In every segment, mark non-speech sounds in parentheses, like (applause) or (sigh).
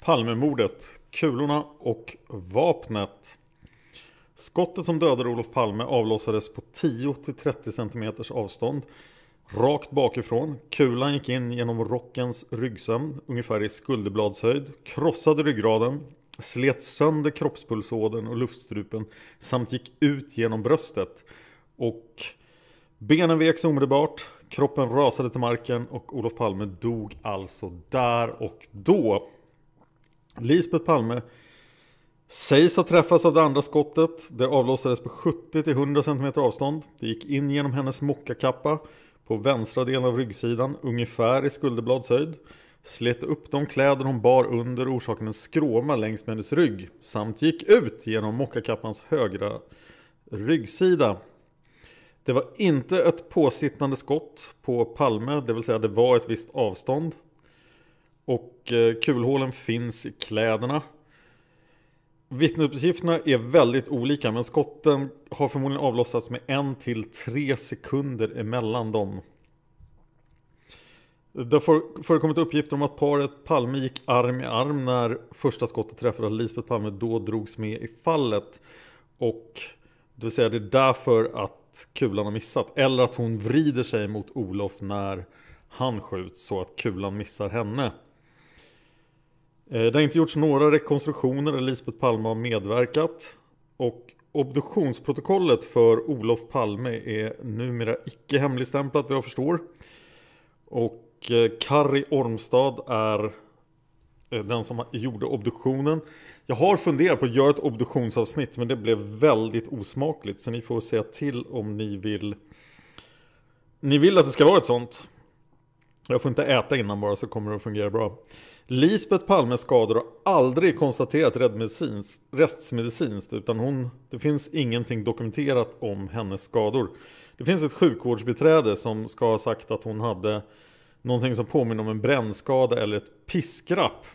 Palmemordet, kulorna och vapnet. Skottet som dödade Olof Palme avlossades på 10-30 cm avstånd. Rakt bakifrån. Kulan gick in genom rockens ryggsömn, ungefär i skulderbladshöjd. Krossade ryggraden. Slet sönder kroppspulsådern och luftstrupen. Samt gick ut genom bröstet. Och benen veks omedelbart. Kroppen rasade till marken och Olof Palme dog alltså där och då. Lisbeth Palme sägs ha träffats av det andra skottet. Det avlossades på 70-100 cm avstånd. Det gick in genom hennes mockakappa på vänstra delen av ryggsidan, ungefär i skulderbladshöjd. Slet upp de kläder hon bar under orsaken en skråma längs med hennes rygg. Samt gick ut genom mockakappans högra ryggsida. Det var inte ett påsittande skott på Palme, det vill säga det var ett visst avstånd. Och eh, kulhålen finns i kläderna. Vittnesuppgifterna är väldigt olika men skotten har förmodligen avlossats med en till tre sekunder emellan dem. Det har förekommit uppgifter om att paret Palme gick arm i arm när första skottet träffade att Lisbeth Palme då drogs med i fallet. Och det vill säga det är därför att kulan har missat. Eller att hon vrider sig mot Olof när han skjuts så att kulan missar henne. Eh, det har inte gjorts några rekonstruktioner där Lisbeth Palme har medverkat. Och obduktionsprotokollet för Olof Palme är numera icke hemligstämplat vad jag förstår. Och eh, Kari Ormstad är eh, den som gjorde obduktionen. Jag har funderat på att göra ett obduktionsavsnitt men det blev väldigt osmakligt. Så ni får säga till om ni vill Ni vill att det ska vara ett sånt. Jag får inte äta innan bara så kommer det att fungera bra. Lisbeth Palmes skador har aldrig konstaterat rättsmedicinskt utan hon, det finns ingenting dokumenterat om hennes skador. Det finns ett sjukvårdsbiträde som ska ha sagt att hon hade någonting som påminner om en brännskada eller ett piskrapp.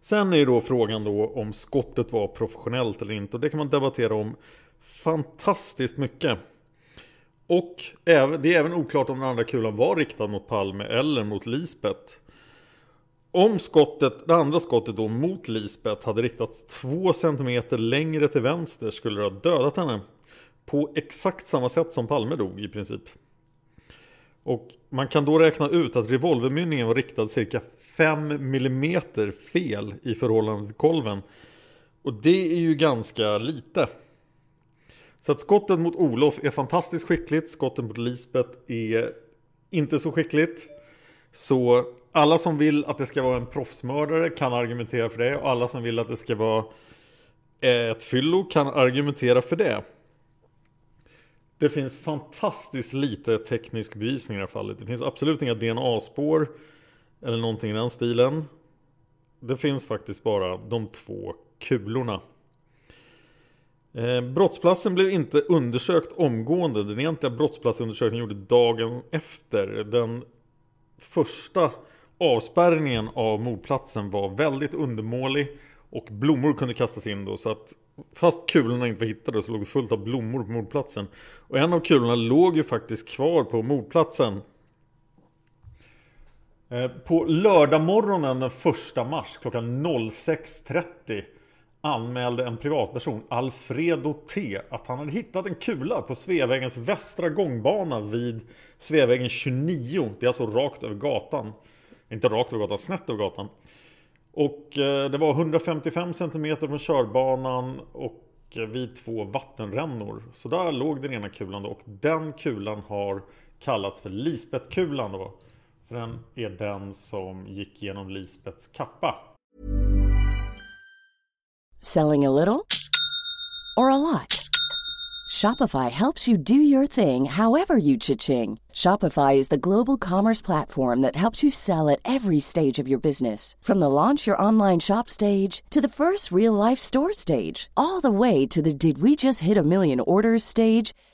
Sen är ju då frågan då om skottet var professionellt eller inte och det kan man debattera om fantastiskt mycket. Och det är även oklart om den andra kulan var riktad mot Palme eller mot Lisbeth. Om skottet, det andra skottet då mot Lisbeth hade riktats två centimeter längre till vänster skulle det ha dödat henne. På exakt samma sätt som Palme dog i princip. Och man kan då räkna ut att revolvermynningen var riktad cirka 5 mm fel i förhållande till kolven. Och det är ju ganska lite. Så att skottet mot Olof är fantastiskt skickligt. Skottet mot Lisbeth är inte så skickligt. Så alla som vill att det ska vara en proffsmördare kan argumentera för det. Och alla som vill att det ska vara ett fyllo kan argumentera för det. Det finns fantastiskt lite teknisk bevisning i det här fallet. Det finns absolut inga DNA-spår eller någonting i den stilen. Det finns faktiskt bara de två kulorna. Eh, brottsplatsen blev inte undersökt omgående. Den egentliga brottsplatsundersökningen gjordes dagen efter. Den första avspärrningen av mordplatsen var väldigt undermålig och blommor kunde kastas in då så att fast kulorna inte var hittade så låg det fullt av blommor på mordplatsen. Och en av kulorna låg ju faktiskt kvar på mordplatsen. Eh, på lördagmorgonen den 1 mars klockan 06.30 anmälde en privatperson, Alfredo T, att han hade hittat en kula på Sveavägens västra gångbana vid Sveavägen 29. Det är alltså rakt över gatan. Inte rakt över gatan, snett över gatan. Och eh, det var 155 cm från körbanan och eh, vid två vattenrännor. Så där låg den ena kulan då. Och den kulan har kallats för Lisbethkulan då. För den är den som gick genom Lisbets kappa. Selling a little or a lot? Shopify helps you do your thing however you cha-ching. Shopify is the global commerce platform that helps you sell at every stage of your business. From the launch your online shop stage to the first real life store stage, all the way to the did we just hit a million orders stage.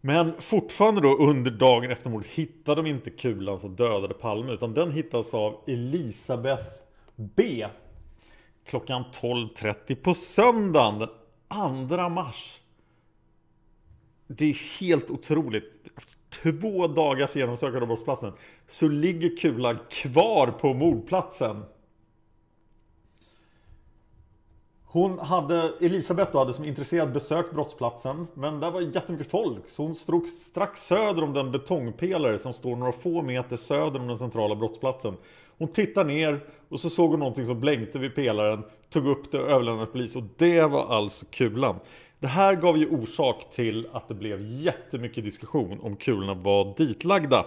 Men fortfarande då under dagen efter mordet hittade de inte kulan som dödade Palme utan den hittas av Elisabeth B klockan 12.30 på söndagen den 2 mars. Det är helt otroligt. Efter två dagars genomsökande av brottsplatsen så ligger kulan kvar på mordplatsen. Hon hade, Elisabeth då, hade som intresserad besökt brottsplatsen Men där var jättemycket folk. Så hon stod strax söder om den betongpelare som står några få meter söder om den centrala brottsplatsen. Hon tittade ner och så såg hon någonting som blänkte vid pelaren Tog upp det och överlämnade till polis. Och det var alltså kulan. Det här gav ju orsak till att det blev jättemycket diskussion om kulorna var ditlagda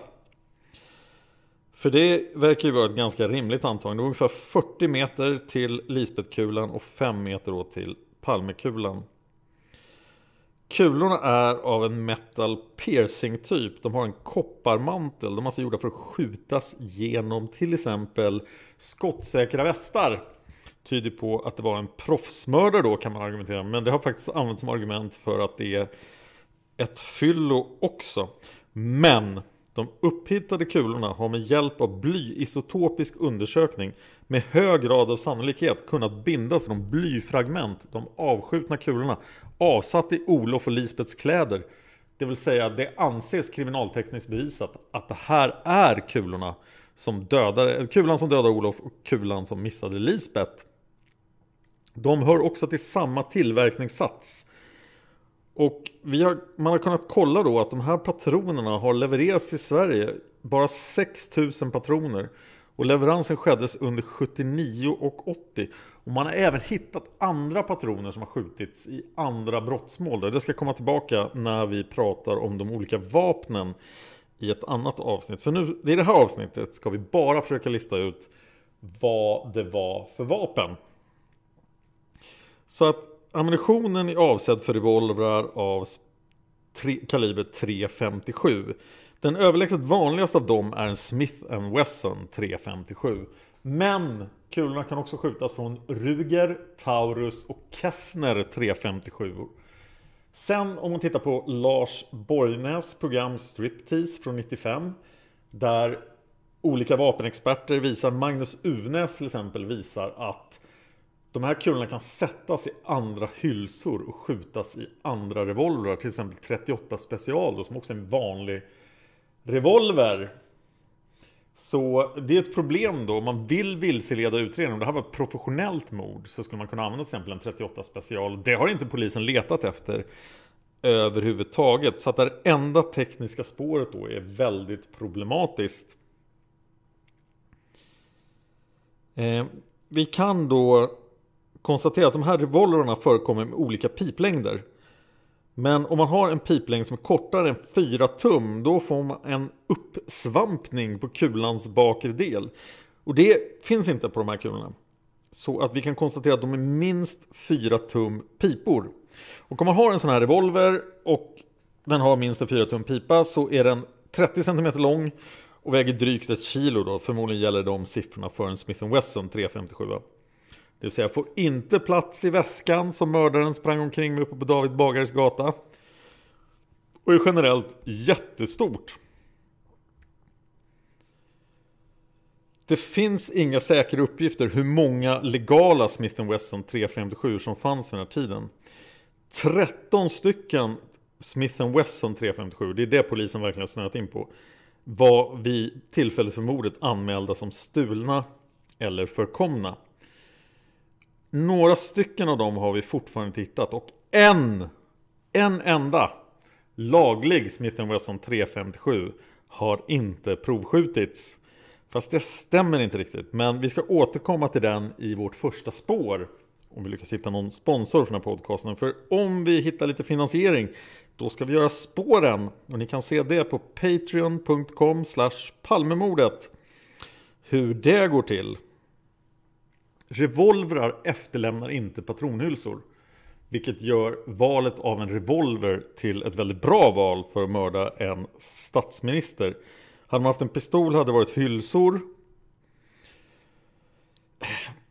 för det verkar ju vara ett ganska rimligt antagande. Det var ungefär 40 meter till Lisbetkulan och 5 meter då till Palmekulan. Kulorna är av en metal piercing typ. De har en kopparmantel. De är alltså gjorda för att skjutas genom till exempel skottsäkra västar. Tyder på att det var en proffsmördare då kan man argumentera. Men det har faktiskt använts som argument för att det är ett fyllo också. Men de upphittade kulorna har med hjälp av blyisotopisk undersökning med hög grad av sannolikhet kunnat bindas till de blyfragment, de avskjutna kulorna, avsatt i Olof och Lisbets kläder. Det vill säga, det anses kriminaltekniskt bevisat att det här är kulorna som dödade, kulan som dödade Olof och kulan som missade Lisbet. De hör också till samma tillverkningssats och har, man har kunnat kolla då att de här patronerna har levererats till Sverige. Bara 6000 patroner. Och leveransen skeddes under 79 och 80. Och man har även hittat andra patroner som har skjutits i andra brottsmål. Det ska komma tillbaka när vi pratar om de olika vapnen i ett annat avsnitt. För nu, i det här avsnittet ska vi bara försöka lista ut vad det var för vapen. Så att ammunitionen är avsedd för revolvrar av tre, kaliber .357. Den överlägset vanligaste av dem är en Smith Wesson .357. Men kulorna kan också skjutas från Ruger, Taurus och Kessner .357. Sen om man tittar på Lars Borgnäs program Striptease från 95 där olika vapenexperter visar, Magnus Uvnäs till exempel visar att de här kulorna kan sättas i andra hylsor och skjutas i andra revolvrar. Till exempel 38 special då, som också är en vanlig revolver. Så det är ett problem då om man vill vilseleda utredningen. Om det här var ett professionellt mord så skulle man kunna använda till exempel en 38 special. Det har inte polisen letat efter överhuvudtaget. Så att det enda tekniska spåret då är väldigt problematiskt. Eh, vi kan då konstatera att de här revolverna förekommer med olika piplängder. Men om man har en piplängd som är kortare än 4 tum då får man en uppsvampning på kulans bakre del. Och det finns inte på de här kulorna. Så att vi kan konstatera att de är minst 4 tum pipor. Och om man har en sån här revolver och den har minst en 4 tum pipa så är den 30 cm lång och väger drygt ett kilo då. Förmodligen gäller de siffrorna för en Smith Wesson 357. Det vill säga får inte plats i väskan som mördaren sprang omkring med uppe på David Bagares gata. Och är generellt jättestort. Det finns inga säkra uppgifter hur många legala Smith Wesson 357 som fanns vid den här tiden. 13 stycken Smith Wesson 357, det är det polisen verkligen har snöat in på, var vid tillfället för mordet anmälda som stulna eller förkomna. Några stycken av dem har vi fortfarande tittat och en, en enda laglig Smith Wesson 357 har inte provskjutits. Fast det stämmer inte riktigt. Men vi ska återkomma till den i vårt första spår. Om vi lyckas hitta någon sponsor för den här podcasten. För om vi hittar lite finansiering då ska vi göra spåren. Och ni kan se det på patreon.com palmemordet. Hur det går till. Revolvrar efterlämnar inte patronhylsor. Vilket gör valet av en revolver till ett väldigt bra val för att mörda en statsminister. Hade man haft en pistol hade det varit hylsor.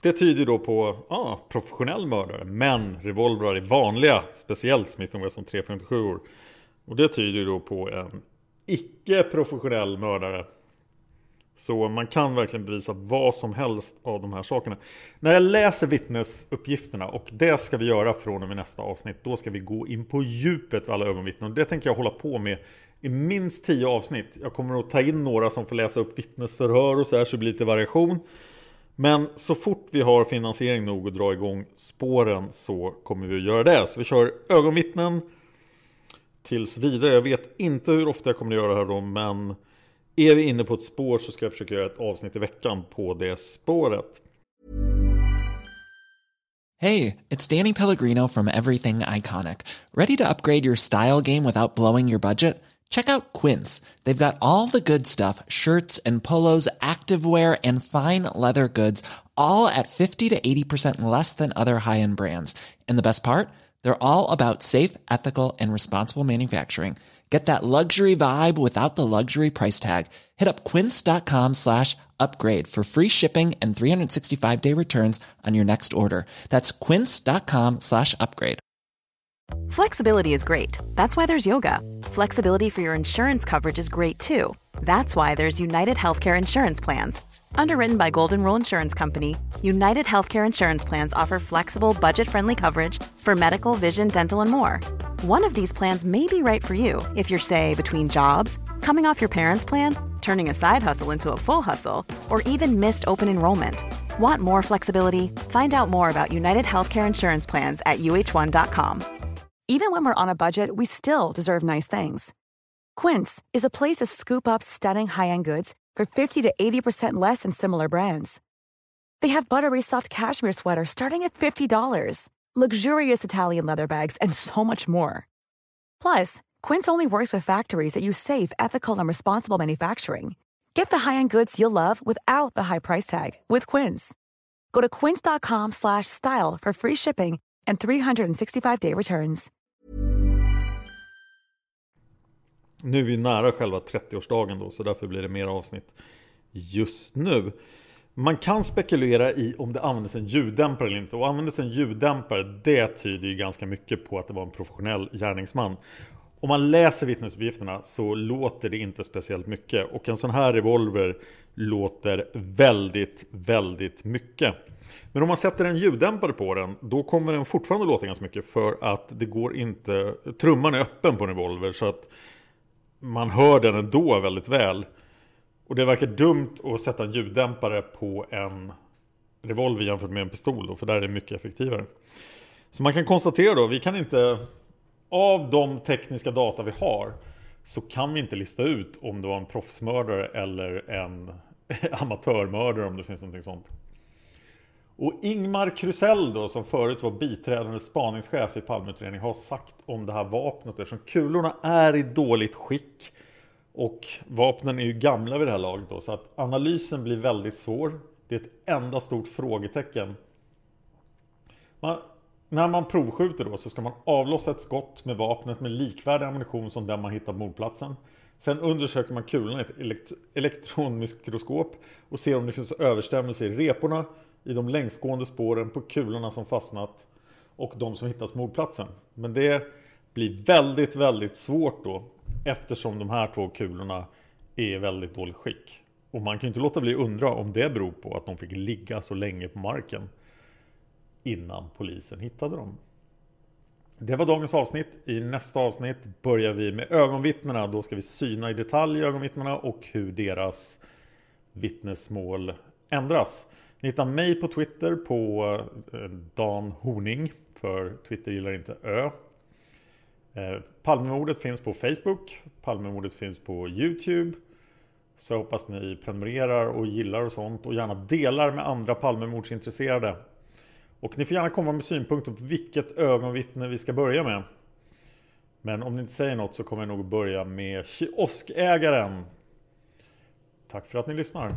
Det tyder då på ah, professionell mördare. Men revolvrar är vanliga. Speciellt Smith Wesson 357 Och det tyder då på en icke professionell mördare. Så man kan verkligen bevisa vad som helst av de här sakerna. När jag läser vittnesuppgifterna och det ska vi göra från och med nästa avsnitt. Då ska vi gå in på djupet med alla ögonvittnen. Och det tänker jag hålla på med i minst tio avsnitt. Jag kommer att ta in några som får läsa upp vittnesförhör och så här så det blir lite variation. Men så fort vi har finansiering nog att dra igång spåren så kommer vi att göra det. Så vi kör ögonvittnen tills vidare. Jag vet inte hur ofta jag kommer att göra det här då, men är vi inne på ett spår så ska jag försöka göra ett avsnitt i veckan på det spåret. Hej, det är Danny Pellegrino from Everything Iconic. Ready to upgrade your style game without blowing your budget? Check out Quince. They've got all the good stuff, shirts and polos, activewear and fine leather goods, all at 50 to 80% less than other high-end brands. And the best part? They're all about safe, ethical and responsible manufacturing. Get that luxury vibe without the luxury price tag. Hit up quince.com slash upgrade for free shipping and 365 day returns on your next order. That's quince.com slash upgrade. Flexibility is great. That's why there's yoga. Flexibility for your insurance coverage is great too. That's why there's United Healthcare Insurance Plans. Underwritten by Golden Rule Insurance Company, United Healthcare Insurance Plans offer flexible, budget friendly coverage for medical, vision, dental, and more. One of these plans may be right for you if you're, say, between jobs, coming off your parents' plan, turning a side hustle into a full hustle, or even missed open enrollment. Want more flexibility? Find out more about United Healthcare Insurance Plans at uh1.com. Even when we're on a budget, we still deserve nice things. Quince is a place to scoop up stunning high end goods for 50 to 80% less than similar brands. They have buttery soft cashmere sweaters starting at $50, luxurious Italian leather bags, and so much more. Plus, Quince only works with factories that use safe, ethical, and responsible manufacturing. Get the high-end goods you'll love without the high price tag with Quince. Go to quince.com/style for free shipping and 365-day returns. Nu är vi nära själva 30-årsdagen då, så därför blir det mer avsnitt just nu. Man kan spekulera i om det användes en ljuddämpare eller inte. Och användes en ljuddämpare, det tyder ju ganska mycket på att det var en professionell gärningsman. Om man läser vittnesuppgifterna så låter det inte speciellt mycket. Och en sån här revolver låter väldigt, väldigt mycket. Men om man sätter en ljuddämpare på den, då kommer den fortfarande låta ganska mycket. För att det går inte... Trumman är öppen på en revolver så att man hör den ändå väldigt väl. Och det verkar dumt att sätta en ljuddämpare på en revolver jämfört med en pistol då, för där är det mycket effektivare. Så man kan konstatera då, vi kan inte av de tekniska data vi har så kan vi inte lista ut om det var en proffsmördare eller en (laughs) amatörmördare om det finns någonting sånt. Och Ingmar Krusell då som förut var biträdande spaningschef i Palmeutredningen har sagt om det här vapnet eftersom kulorna är i dåligt skick och vapnen är ju gamla vid det här laget då så att analysen blir väldigt svår. Det är ett enda stort frågetecken. Man, när man provskjuter då så ska man avlossa ett skott med vapnet med likvärdig ammunition som den man hittat på mordplatsen. Sen undersöker man kulorna i ett elekt elektronmikroskop och ser om det finns överstämmelse i reporna, i de längsgående spåren på kulorna som fastnat och de som hittas på mordplatsen. Men det blir väldigt, väldigt svårt då eftersom de här två kulorna är i väldigt dåligt skick. Och man kan ju inte låta bli att undra om det beror på att de fick ligga så länge på marken innan polisen hittade dem. Det var dagens avsnitt. I nästa avsnitt börjar vi med ögonvittnena. Då ska vi syna i detalj ögonvittnena och hur deras vittnesmål ändras. Ni hittar mig på Twitter på eh, Dan Horning. För Twitter gillar inte Ö. Eh, Palmemordet finns på Facebook. Palmemordet finns på Youtube. Så jag hoppas ni prenumererar och gillar och sånt och gärna delar med andra Palmemordsintresserade. Och ni får gärna komma med synpunkter på vilket ögonvittne vi ska börja med. Men om ni inte säger något så kommer jag nog börja med kioskägaren. Tack för att ni lyssnar.